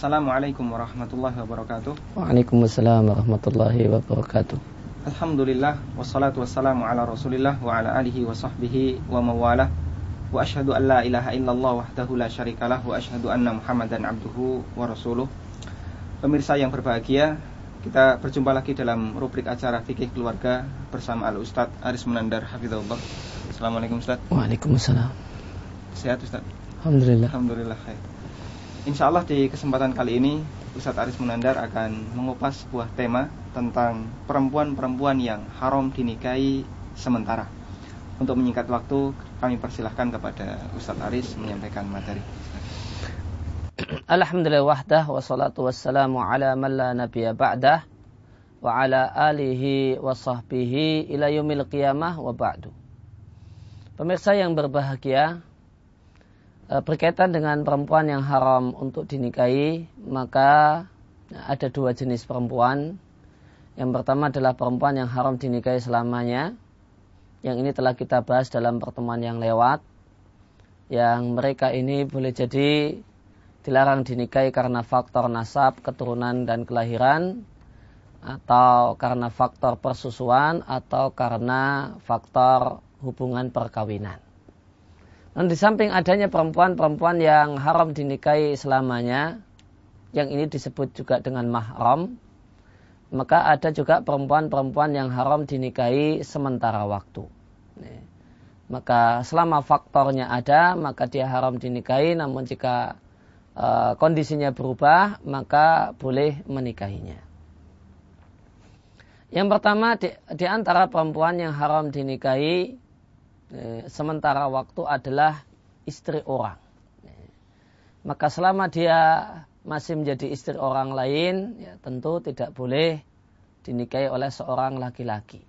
Assalamualaikum warahmatullahi wabarakatuh. Waalaikumsalam warahmatullahi wabarakatuh. Alhamdulillah wassalatu wassalamu ala Rasulillah wa ala alihi wa sahbihi wa mawalah. Wa ashhadu an la ilaha illallah wahdahu la syarikalah wa ashhadu anna Muhammadan abduhu wa rasuluh. Pemirsa yang berbahagia, kita berjumpa lagi dalam rubrik acara fikih keluarga bersama Al Ustadz Aris Munandar Hafizahullah. Assalamualaikum Ustadz. Waalaikumsalam. Sehat Ustadz? Alhamdulillah. Alhamdulillah. Khair. Insya Allah di kesempatan kali ini Ustadz Aris Munandar akan mengupas sebuah tema tentang perempuan-perempuan yang haram dinikahi sementara. Untuk menyingkat waktu, kami persilahkan kepada Ustadz Aris menyampaikan materi. Alhamdulillah wahdah wa salatu wassalamu ala man la nabiyya ba'dah wa ala alihi wa sahbihi ila yumil qiyamah wa ba'du. Pemirsa yang berbahagia, berkaitan dengan perempuan yang haram untuk dinikahi, maka ada dua jenis perempuan. Yang pertama adalah perempuan yang haram dinikahi selamanya. Yang ini telah kita bahas dalam pertemuan yang lewat. Yang mereka ini boleh jadi dilarang dinikahi karena faktor nasab, keturunan, dan kelahiran. Atau karena faktor persusuan atau karena faktor hubungan perkawinan. Dan di samping adanya perempuan-perempuan yang haram dinikahi selamanya, yang ini disebut juga dengan mahram, maka ada juga perempuan-perempuan yang haram dinikahi sementara waktu. Maka selama faktornya ada, maka dia haram dinikahi, namun jika uh, kondisinya berubah, maka boleh menikahinya. Yang pertama di, di antara perempuan yang haram dinikahi sementara waktu adalah istri orang. Eh, maka selama dia masih menjadi istri orang lain, ya tentu tidak boleh dinikahi oleh seorang laki-laki.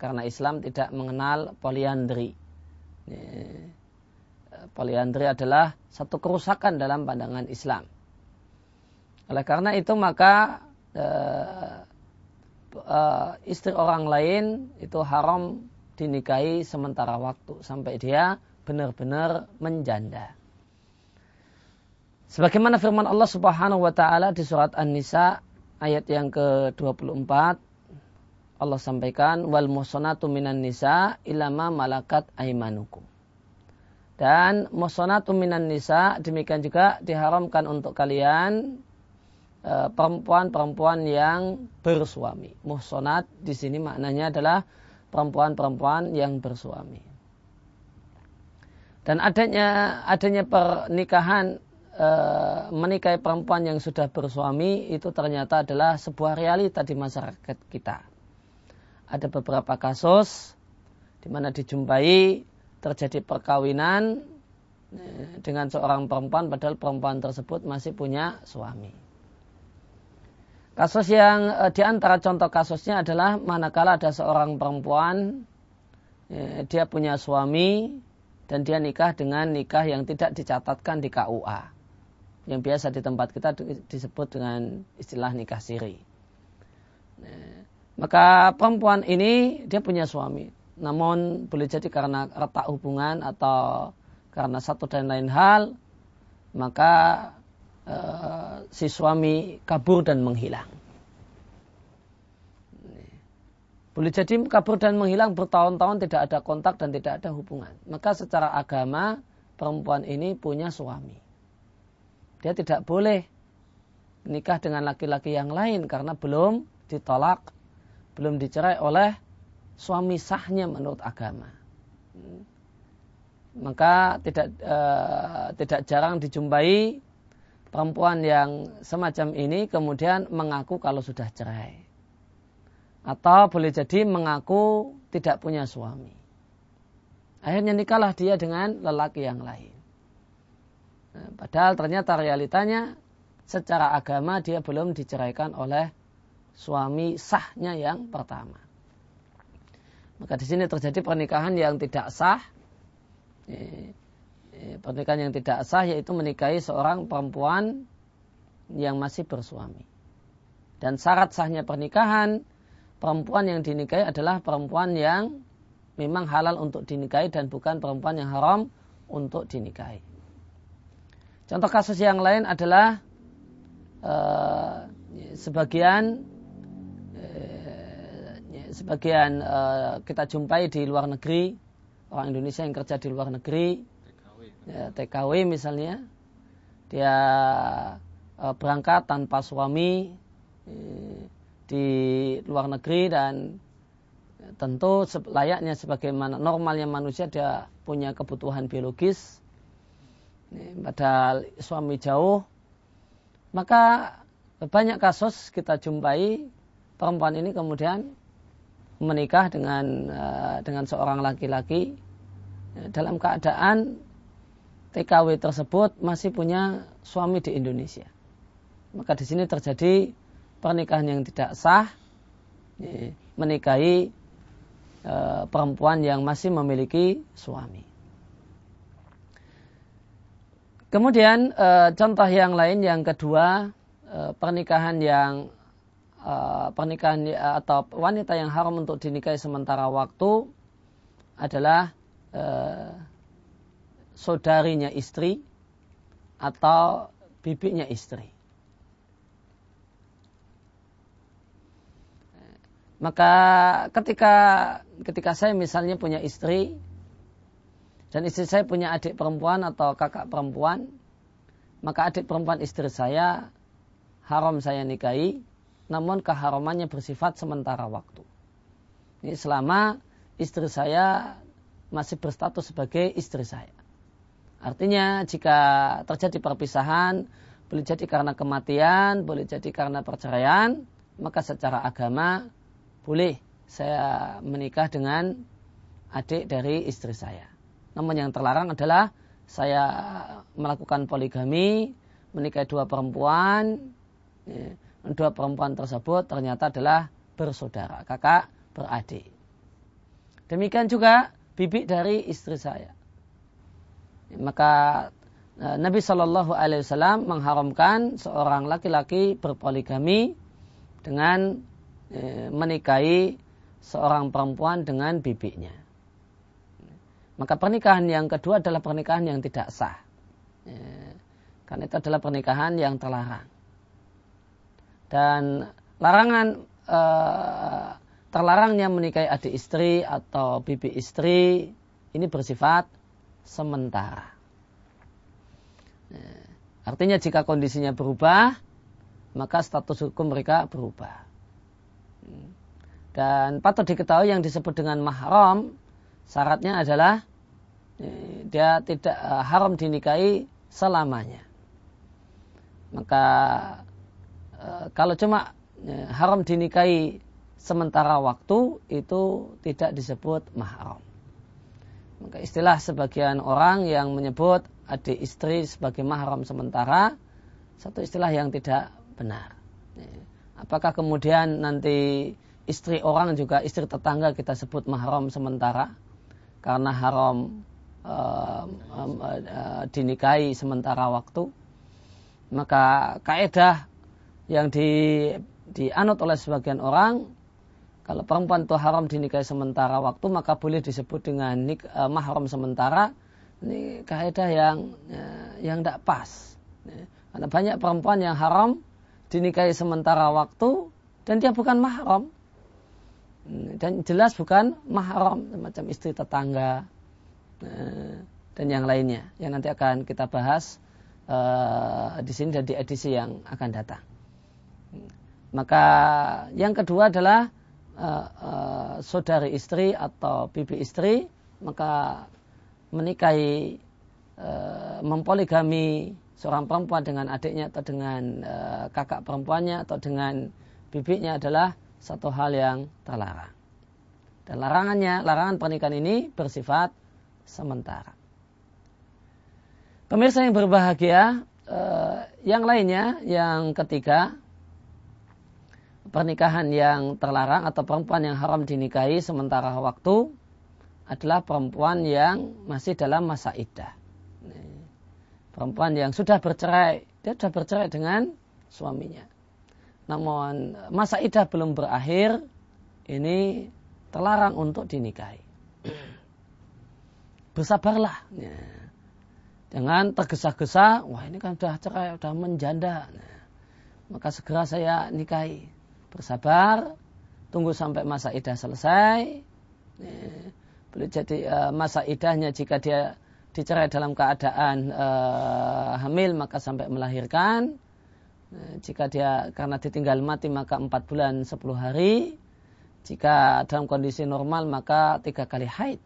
Karena Islam tidak mengenal poliandri. Eh, poliandri adalah satu kerusakan dalam pandangan Islam. Oleh karena itu maka istri orang lain itu haram dinikahi sementara waktu sampai dia benar-benar menjanda. Sebagaimana firman Allah Subhanahu wa taala di surat An-Nisa ayat yang ke-24 Allah sampaikan wal muhsanatu minan nisa ilama malakat aimanukum. Dan muhsanatu minan nisa demikian juga diharamkan untuk kalian eh, perempuan-perempuan yang bersuami. Muhsanat di sini maknanya adalah perempuan-perempuan yang bersuami. Dan adanya adanya pernikahan e, menikahi perempuan yang sudah bersuami itu ternyata adalah sebuah realita di masyarakat kita. Ada beberapa kasus di mana dijumpai terjadi perkawinan e, dengan seorang perempuan padahal perempuan tersebut masih punya suami. Kasus yang e, di antara contoh kasusnya adalah manakala ada seorang perempuan e, dia punya suami dan dia nikah dengan nikah yang tidak dicatatkan di KUA. Yang biasa di tempat kita disebut dengan istilah nikah siri. E, maka perempuan ini dia punya suami. Namun boleh jadi karena retak hubungan atau karena satu dan lain hal, maka Eh, si suami kabur dan menghilang. Boleh jadi kabur dan menghilang bertahun-tahun tidak ada kontak dan tidak ada hubungan. Maka secara agama perempuan ini punya suami. Dia tidak boleh nikah dengan laki-laki yang lain karena belum ditolak, belum dicerai oleh suami sahnya menurut agama. Maka tidak uh, tidak jarang dijumpai perempuan yang semacam ini kemudian mengaku kalau sudah cerai. Atau boleh jadi mengaku tidak punya suami. Akhirnya nikahlah dia dengan lelaki yang lain. Nah, padahal ternyata realitanya secara agama dia belum diceraikan oleh suami sahnya yang pertama. Maka di sini terjadi pernikahan yang tidak sah Eh, pernikahan yang tidak sah yaitu menikahi seorang perempuan yang masih bersuami. Dan syarat sahnya pernikahan perempuan yang dinikahi adalah perempuan yang memang halal untuk dinikahi dan bukan perempuan yang haram untuk dinikahi. Contoh kasus yang lain adalah uh, sebagian uh, sebagian kita jumpai di luar negeri orang Indonesia yang kerja di luar negeri ya, TKW misalnya dia uh, berangkat tanpa suami uh, di luar negeri dan tentu layaknya sebagaimana normalnya manusia dia punya kebutuhan biologis. Padahal suami jauh. Maka banyak kasus kita jumpai perempuan ini kemudian menikah dengan eh, dengan seorang laki-laki dalam keadaan TKW tersebut masih punya suami di Indonesia. Maka di sini terjadi pernikahan yang tidak sah, menikahi e, perempuan yang masih memiliki suami. Kemudian e, contoh yang lain yang kedua e, pernikahan yang pernikahan atau wanita yang haram untuk dinikahi sementara waktu adalah saudarinya istri atau bibinya istri. Maka ketika ketika saya misalnya punya istri dan istri saya punya adik perempuan atau kakak perempuan, maka adik perempuan istri saya haram saya nikahi, namun keharamannya bersifat sementara waktu. Ini selama istri saya masih berstatus sebagai istri saya. Artinya jika terjadi perpisahan, boleh jadi karena kematian, boleh jadi karena perceraian, maka secara agama boleh saya menikah dengan adik dari istri saya. Namun yang terlarang adalah saya melakukan poligami, menikahi dua perempuan, ya, dua perempuan tersebut ternyata adalah bersaudara, kakak beradik. Demikian juga bibi dari istri saya maka e, Nabi Shallallahu Alaihi Wasallam mengharamkan seorang laki-laki berpoligami dengan e, menikahi seorang perempuan dengan bibinya. Maka pernikahan yang kedua adalah pernikahan yang tidak sah. E, karena itu adalah pernikahan yang terlarang. Dan larangan terlarangnya menikahi adik istri atau bibi istri ini bersifat sementara. Nah, artinya jika kondisinya berubah, maka status hukum mereka berubah. Dan patut diketahui yang disebut dengan mahram, syaratnya adalah eh, dia tidak eh, haram dinikahi selamanya. Maka eh, kalau cuma haram dinikahi sementara waktu itu tidak disebut mahram. Maka istilah sebagian orang yang menyebut adik istri sebagai mahram sementara satu istilah yang tidak benar. Apakah kemudian nanti istri orang juga istri tetangga kita sebut mahram sementara karena haram uh, uh, dinikahi sementara waktu? Maka kaedah yang di, dianut oleh sebagian orang kalau perempuan itu haram dinikahi sementara waktu maka boleh disebut dengan nik, uh, mahram sementara. Ini kaidah yang uh, yang tidak pas. Ya. Karena banyak perempuan yang haram dinikahi sementara waktu dan dia bukan mahram. Hmm, dan jelas bukan mahram semacam istri tetangga uh, dan yang lainnya yang nanti akan kita bahas uh, di sini dan di edisi yang akan datang. Hmm. Maka yang kedua adalah uh, saudari istri atau bibi istri maka menikahi uh, mempoligami seorang perempuan dengan adiknya atau dengan uh, kakak perempuannya atau dengan bibinya adalah satu hal yang terlarang. Dan larangannya, larangan pernikahan ini bersifat sementara. Pemirsa yang berbahagia, yang lainnya, yang ketiga, pernikahan yang terlarang atau perempuan yang haram dinikahi sementara waktu adalah perempuan yang masih dalam masa iddah. Perempuan yang sudah bercerai, dia sudah bercerai dengan suaminya. Namun masa iddah belum berakhir, ini terlarang untuk dinikahi. Bersabarlah. Jangan tergesa-gesa, wah ini kan sudah cerai, sudah menjanda. Maka segera saya nikahi. Bersabar, tunggu sampai masa idah selesai. Boleh jadi uh, masa idahnya jika dia dicerai dalam keadaan uh, hamil maka sampai melahirkan. jika dia karena ditinggal mati maka 4 bulan 10 hari. Jika dalam kondisi normal maka tiga kali haid.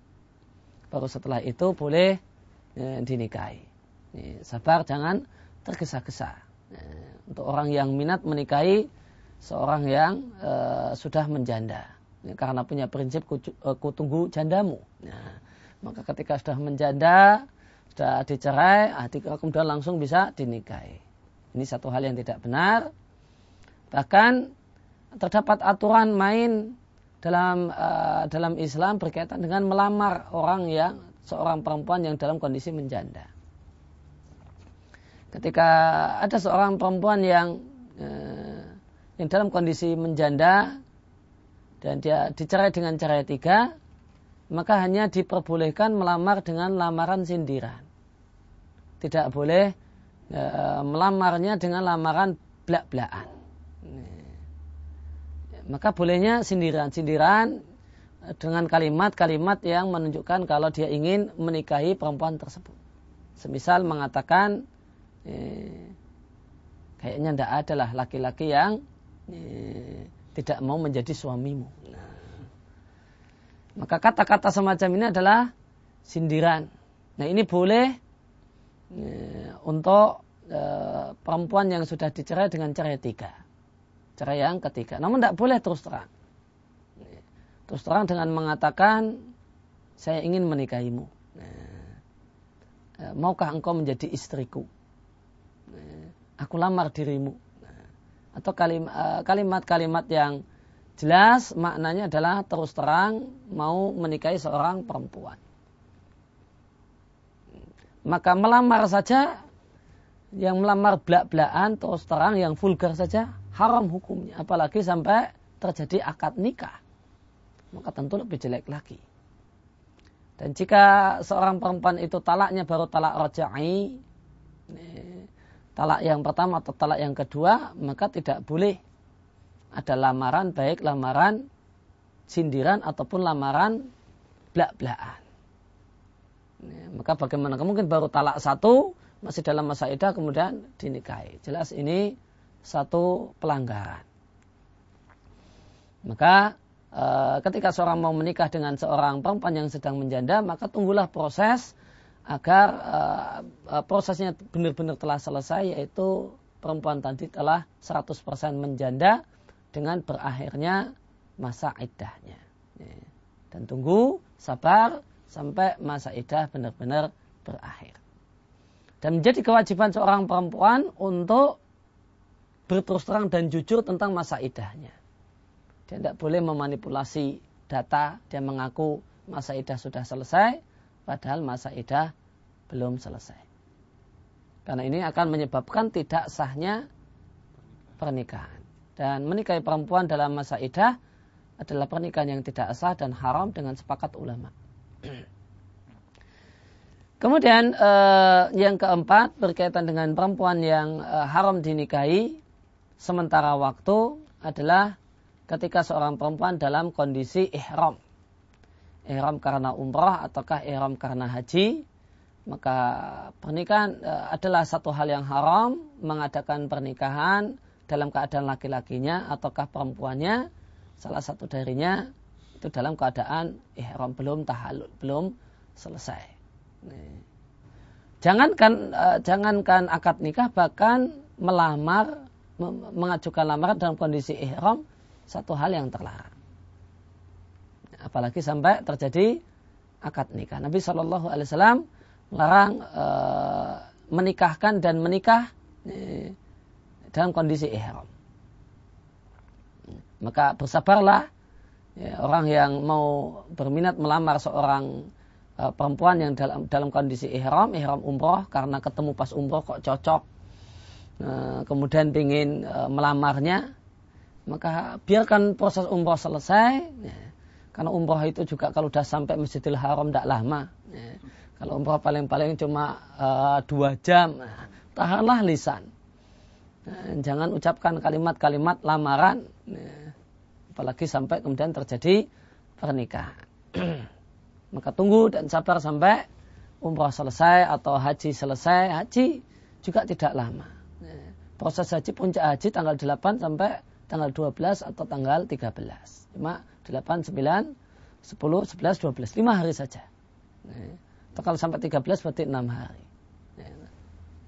Baru setelah itu boleh dinikahi. sabar jangan tergesa-gesa. untuk orang yang minat menikahi seorang yang uh, sudah menjanda ya, karena punya prinsip uh, kutunggu jandamu. Nah, maka ketika sudah menjanda, sudah dicerai, ah, kemudian langsung bisa dinikahi. Ini satu hal yang tidak benar. Bahkan terdapat aturan main dalam uh, dalam Islam berkaitan dengan melamar orang yang seorang perempuan yang dalam kondisi menjanda. Ketika ada seorang perempuan yang yang dalam kondisi menjanda dan dia dicerai dengan cerai tiga, maka hanya diperbolehkan melamar dengan lamaran sindiran. Tidak boleh e, melamarnya dengan lamaran belak-belakan. Maka bolehnya sindiran-sindiran dengan kalimat-kalimat yang menunjukkan kalau dia ingin menikahi perempuan tersebut. Semisal mengatakan, eh, kayaknya tidak ada lah laki-laki yang tidak mau menjadi suamimu. Nah. Maka kata-kata semacam ini adalah sindiran. Nah ini boleh eh, untuk eh, perempuan yang sudah dicerai dengan cerai tiga. Cerai yang ketiga. Namun tidak boleh terus terang. Terus terang dengan mengatakan saya ingin menikahimu. Nah, maukah engkau menjadi istriku? Aku lamar dirimu atau eh, kalimat-kalimat yang jelas maknanya adalah terus terang mau menikahi seorang perempuan. Maka melamar saja yang melamar belak-belakan terus terang yang vulgar saja haram hukumnya apalagi sampai terjadi akad nikah. Maka tentu lebih jelek lagi. Dan jika seorang perempuan itu talaknya baru talak roja'i, talak yang pertama atau talak yang kedua, maka tidak boleh ada lamaran baik lamaran sindiran ataupun lamaran belak-belakan. Ya, maka bagaimana mungkin baru talak satu masih dalam masa idah kemudian dinikahi. Jelas ini satu pelanggaran. Maka e, ketika seorang mau menikah dengan seorang perempuan yang sedang menjanda, maka tunggulah proses agar uh, prosesnya benar-benar telah selesai yaitu perempuan tadi telah 100% menjanda dengan berakhirnya masa iddahnya. Dan tunggu sabar sampai masa iddah benar-benar berakhir. Dan menjadi kewajiban seorang perempuan untuk berterus terang dan jujur tentang masa iddahnya. Dia tidak boleh memanipulasi data, dia mengaku masa idah sudah selesai, padahal masa idah belum selesai. Karena ini akan menyebabkan tidak sahnya pernikahan. Dan menikahi perempuan dalam masa idah adalah pernikahan yang tidak sah dan haram dengan sepakat ulama. Kemudian eh, yang keempat berkaitan dengan perempuan yang eh, haram dinikahi sementara waktu adalah ketika seorang perempuan dalam kondisi ihram ihram karena umrah ataukah ihram karena haji, maka pernikahan e, adalah satu hal yang haram mengadakan pernikahan dalam keadaan laki-lakinya ataukah perempuannya. Salah satu darinya itu dalam keadaan ihram belum tahallul belum selesai. Jangankan e, jangankan akad nikah bahkan melamar mengajukan lamaran dalam kondisi ihram satu hal yang terlarang apalagi sampai terjadi akad nikah. Nabi Shallallahu Alaihi Wasallam melarang e, menikahkan dan menikah e, dalam kondisi ihram. Maka bersabarlah ya, orang yang mau berminat melamar seorang e, perempuan yang dalam dalam kondisi ihram, ihram umroh karena ketemu pas umroh kok cocok, e, kemudian ingin e, melamarnya, maka biarkan proses umroh selesai. Ya, karena umroh itu juga kalau sudah sampai Masjidil Haram tidak lama. Ya. Kalau umroh paling-paling cuma uh, dua jam. Tahanlah lisan. Nah, jangan ucapkan kalimat-kalimat lamaran, nah, apalagi sampai kemudian terjadi pernikahan. Maka tunggu dan sabar sampai umrah selesai atau haji selesai. Haji juga tidak lama. Nah, proses haji puncak haji tanggal 8 sampai tanggal 12 atau tanggal 13. Cuma 8, 9, 10, 11, 12. 5 hari saja. Nah, atau kalau sampai 13 berarti 6 hari.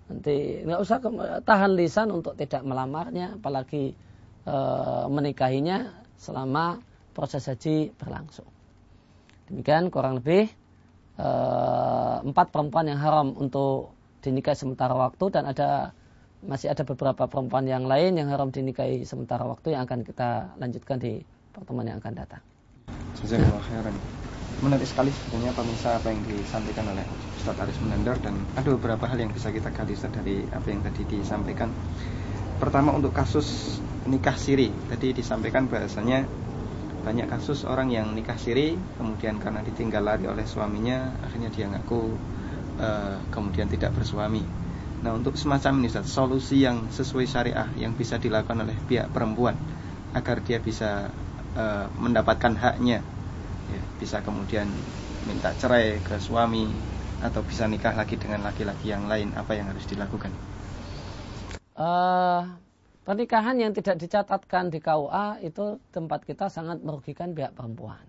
Nanti nggak usah tahan lisan untuk tidak melamarnya, apalagi e, menikahinya selama proses haji berlangsung. Demikian kurang lebih e, empat perempuan yang haram untuk dinikahi sementara waktu dan ada masih ada beberapa perempuan yang lain yang haram dinikahi sementara waktu yang akan kita lanjutkan di pertemuan yang akan datang. Jazakallah khairan menarik sekali sebenarnya pemirsa apa yang disampaikan oleh Ustadz Aris Menandar dan ada beberapa hal yang bisa kita gali dari apa yang tadi disampaikan. Pertama untuk kasus nikah siri tadi disampaikan bahasanya banyak kasus orang yang nikah siri kemudian karena ditinggal lari oleh suaminya akhirnya dia ngaku uh, kemudian tidak bersuami. Nah untuk semacam ini Ustaz, solusi yang sesuai syariah yang bisa dilakukan oleh pihak perempuan agar dia bisa uh, mendapatkan haknya ya, bisa kemudian minta cerai ke suami atau bisa nikah lagi dengan laki-laki yang lain apa yang harus dilakukan? Uh, pernikahan yang tidak dicatatkan di KUA itu tempat kita sangat merugikan pihak perempuan.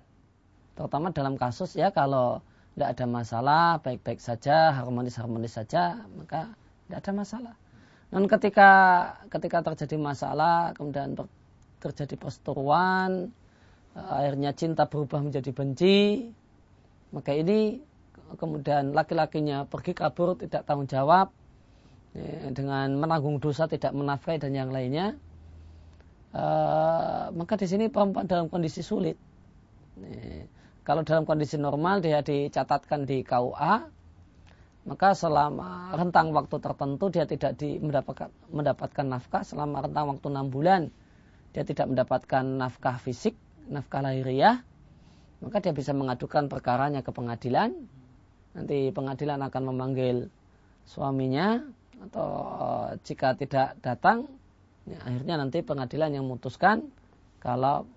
Terutama dalam kasus ya kalau tidak ada masalah, baik-baik saja, harmonis-harmonis saja, maka tidak ada masalah. Dan ketika ketika terjadi masalah, kemudian terjadi perseteruan, akhirnya cinta berubah menjadi benci, maka ini kemudian laki-lakinya pergi kabur tidak tanggung jawab ya, dengan menanggung dosa tidak menafkahi dan yang lainnya, uh, maka di sini perempuan dalam kondisi sulit. Ya, kalau dalam kondisi normal dia dicatatkan di KUA, maka selama rentang waktu tertentu dia tidak di, mendapatkan, mendapatkan nafkah. Selama rentang waktu enam bulan dia tidak mendapatkan nafkah fisik nafkah lahiriah, maka dia bisa mengadukan perkaranya ke pengadilan. Nanti pengadilan akan memanggil suaminya atau eh, jika tidak datang, ya, akhirnya nanti pengadilan yang memutuskan kalau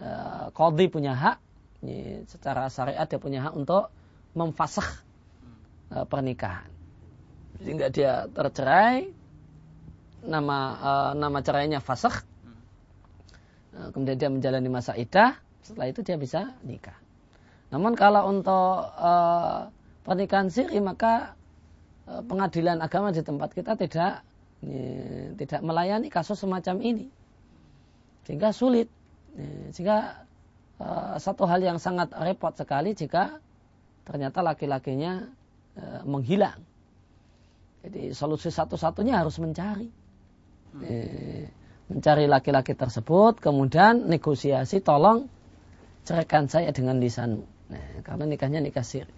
e, kodi punya hak, ya, secara syariat dia punya hak untuk memfasah e, pernikahan. Sehingga dia tercerai, nama e, nama cerainya fasakh, Eh, kemudian dia menjalani masa idah, setelah itu dia bisa nikah. Namun kalau untuk uh, pernikahan siri maka uh, pengadilan agama di tempat kita tidak uh, tidak melayani kasus semacam ini, sehingga sulit. Uh, sehingga satu hal yang sangat repot sekali jika ternyata laki-lakinya menghilang. Jadi solusi satu-satunya harus mencari. Hmm mencari laki-laki tersebut, kemudian negosiasi, tolong ceraikan saya dengan lisanmu. Nah, karena nikahnya nikah siri.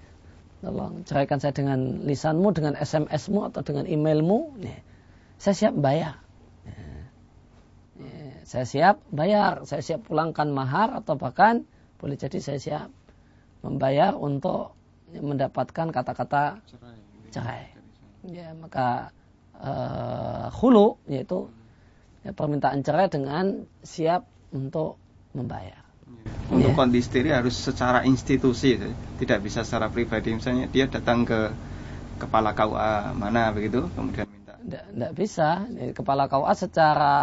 Tolong ceraikan saya dengan lisanmu, dengan SMS-mu atau dengan emailmu. Nah, saya siap bayar. Nah, saya siap bayar, saya siap pulangkan mahar atau bahkan boleh jadi saya siap membayar untuk mendapatkan kata-kata cerai. Ya, maka uh, hulu yaitu ya, permintaan cerai dengan siap untuk membayar. Untuk ya. kondisi diri harus secara institusi, tidak bisa secara pribadi. Misalnya dia datang ke kepala KUA mana begitu, kemudian minta. Tidak bisa. Kepala KUA secara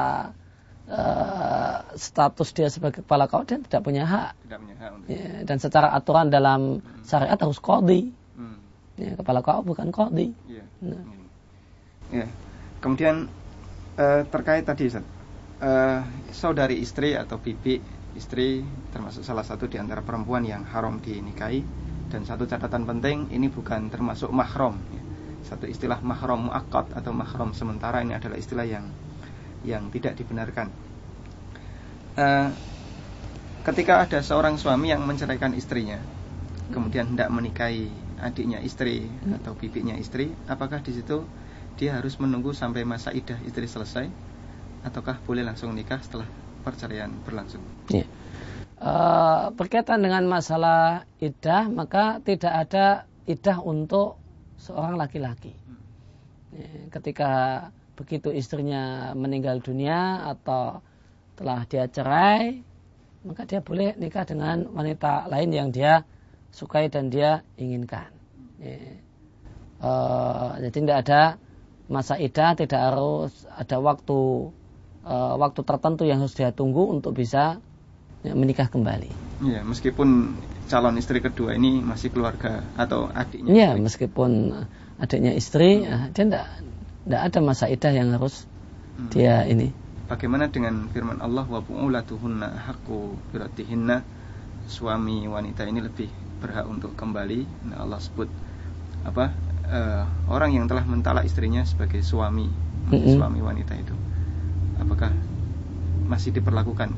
uh, status dia sebagai kepala dia tidak punya hak. Tidak punya hak. Untuk ya, dan secara aturan dalam hmm. syariat harus kodi. Hmm. Ya, kepala KUA bukan kodi. Ya. Nah. ya. Kemudian uh, terkait tadi Ustaz, uh, saudari istri atau bibi istri termasuk salah satu di antara perempuan yang haram dinikahi dan satu catatan penting ini bukan termasuk mahram ya. satu istilah mahram muakkad atau mahram sementara ini adalah istilah yang yang tidak dibenarkan uh, ketika ada seorang suami yang menceraikan istrinya kemudian hendak menikahi adiknya istri atau bibinya istri apakah di situ dia harus menunggu sampai masa idah istri selesai ataukah boleh langsung nikah setelah perceraian berlangsung? Ya. Uh, berkaitan dengan masalah idah maka tidak ada idah untuk seorang laki-laki. Ya, ketika begitu istrinya meninggal dunia atau telah dia cerai, maka dia boleh nikah dengan wanita lain yang dia sukai dan dia inginkan. Ya. Uh, jadi tidak ada masa idah, tidak harus ada waktu uh, waktu tertentu yang harus dia tunggu untuk bisa ya, menikah kembali. Ya, meskipun calon istri kedua ini masih keluarga atau adiknya. Ya, meskipun adiknya istri, hmm. ya, dia tidak tidak ada masa idah yang harus hmm. dia ini. Bagaimana dengan firman Allah wa bu'ulatuhunna haqqu biratihinna suami wanita ini lebih berhak untuk kembali. Nah, Allah sebut apa? Uh, orang yang telah mentala istrinya sebagai suami, mm -hmm. suami wanita itu. Apakah masih diperlakukan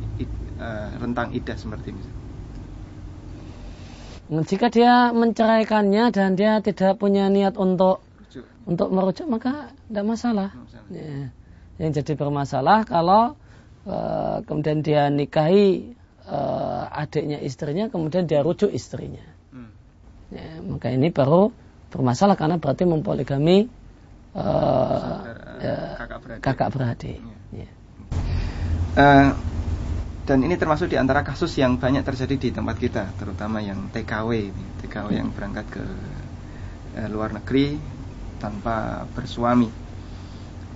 uh, rentang idah seperti ini? Jika dia menceraikannya dan dia tidak punya niat untuk untuk merujuk maka tidak masalah. masalah. Ya. Yang jadi bermasalah kalau uh, kemudian dia nikahi uh, adiknya istrinya, kemudian dia rujuk istrinya. Hmm. Ya, maka ini baru bermasalah karena berarti mempoligami uh, ya, kakak beradik. Kakak beradik. Ya. Uh, dan ini termasuk di antara kasus yang banyak terjadi di tempat kita, terutama yang TKW, TKW yang berangkat ke luar negeri tanpa bersuami.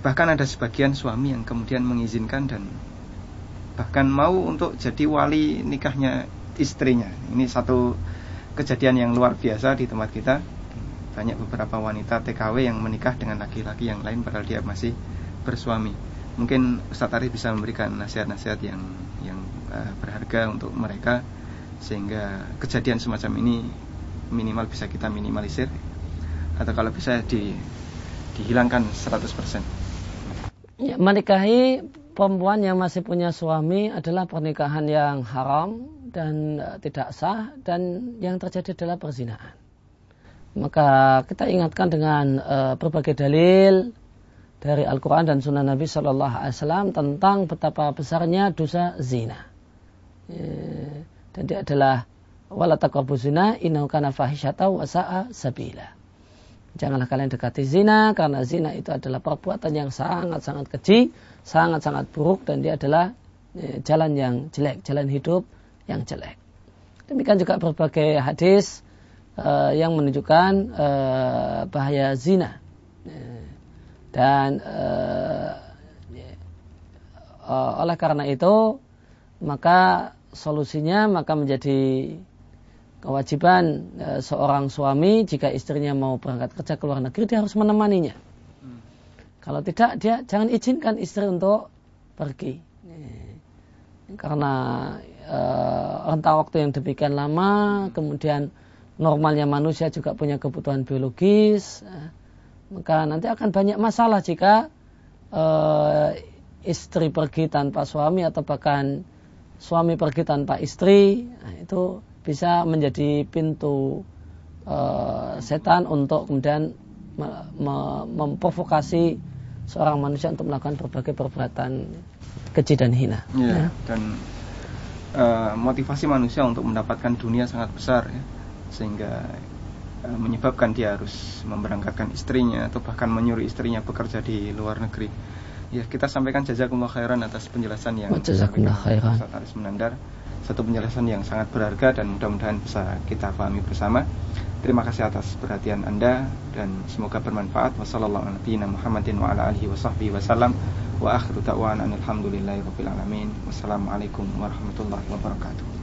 Bahkan ada sebagian suami yang kemudian mengizinkan dan bahkan mau untuk jadi wali nikahnya istrinya. Ini satu kejadian yang luar biasa di tempat kita. Banyak beberapa wanita TKW yang menikah dengan laki-laki yang lain padahal dia masih bersuami. Mungkin Ustaz Arif bisa memberikan nasihat-nasihat yang yang uh, berharga untuk mereka sehingga kejadian semacam ini minimal bisa kita minimalisir atau kalau bisa di, dihilangkan 100%. Ya, menikahi perempuan yang masih punya suami adalah pernikahan yang haram dan uh, tidak sah dan yang terjadi adalah perzinahan. Maka kita ingatkan dengan uh, berbagai dalil dari Al-Quran dan Sunnah Nabi Shallallahu Alaihi Wasallam tentang betapa besarnya dosa zina. Ya, dan dia adalah wala zina innahu kana fahisyata wa sa'a sabila. Janganlah kalian dekati zina karena zina itu adalah perbuatan yang sangat-sangat keji, sangat-sangat buruk dan dia adalah e, jalan yang jelek, jalan hidup yang jelek. Demikian juga berbagai hadis e, yang menunjukkan e, bahaya zina. Dan oleh karena itu maka solusinya maka menjadi kewajiban e, seorang suami jika istrinya mau berangkat kerja ke luar negeri dia harus menemaninya. Hmm. Kalau tidak dia jangan izinkan istri untuk pergi. Karena e, rentang waktu yang demikian lama, kemudian normalnya manusia juga punya kebutuhan biologis, e, maka nanti akan banyak masalah jika e, istri pergi tanpa suami atau bahkan suami pergi tanpa istri. Nah, itu bisa menjadi pintu uh, setan untuk kemudian me me memprovokasi seorang manusia untuk melakukan berbagai perbuatan keji dan hina. Ya, ya. Dan uh, motivasi manusia untuk mendapatkan dunia sangat besar ya, sehingga uh, menyebabkan dia harus memberangkatkan istrinya atau bahkan menyuruh istrinya bekerja di luar negeri. Ya, kita sampaikan jazakumullah khairan atas penjelasan yang jazakumullah khairan. Ustaz Menandar satu penjelasan yang sangat berharga dan mudah-mudahan bisa kita pahami bersama. Terima kasih atas perhatian Anda dan semoga bermanfaat. Wassalamualaikum warahmatullahi wabarakatuh.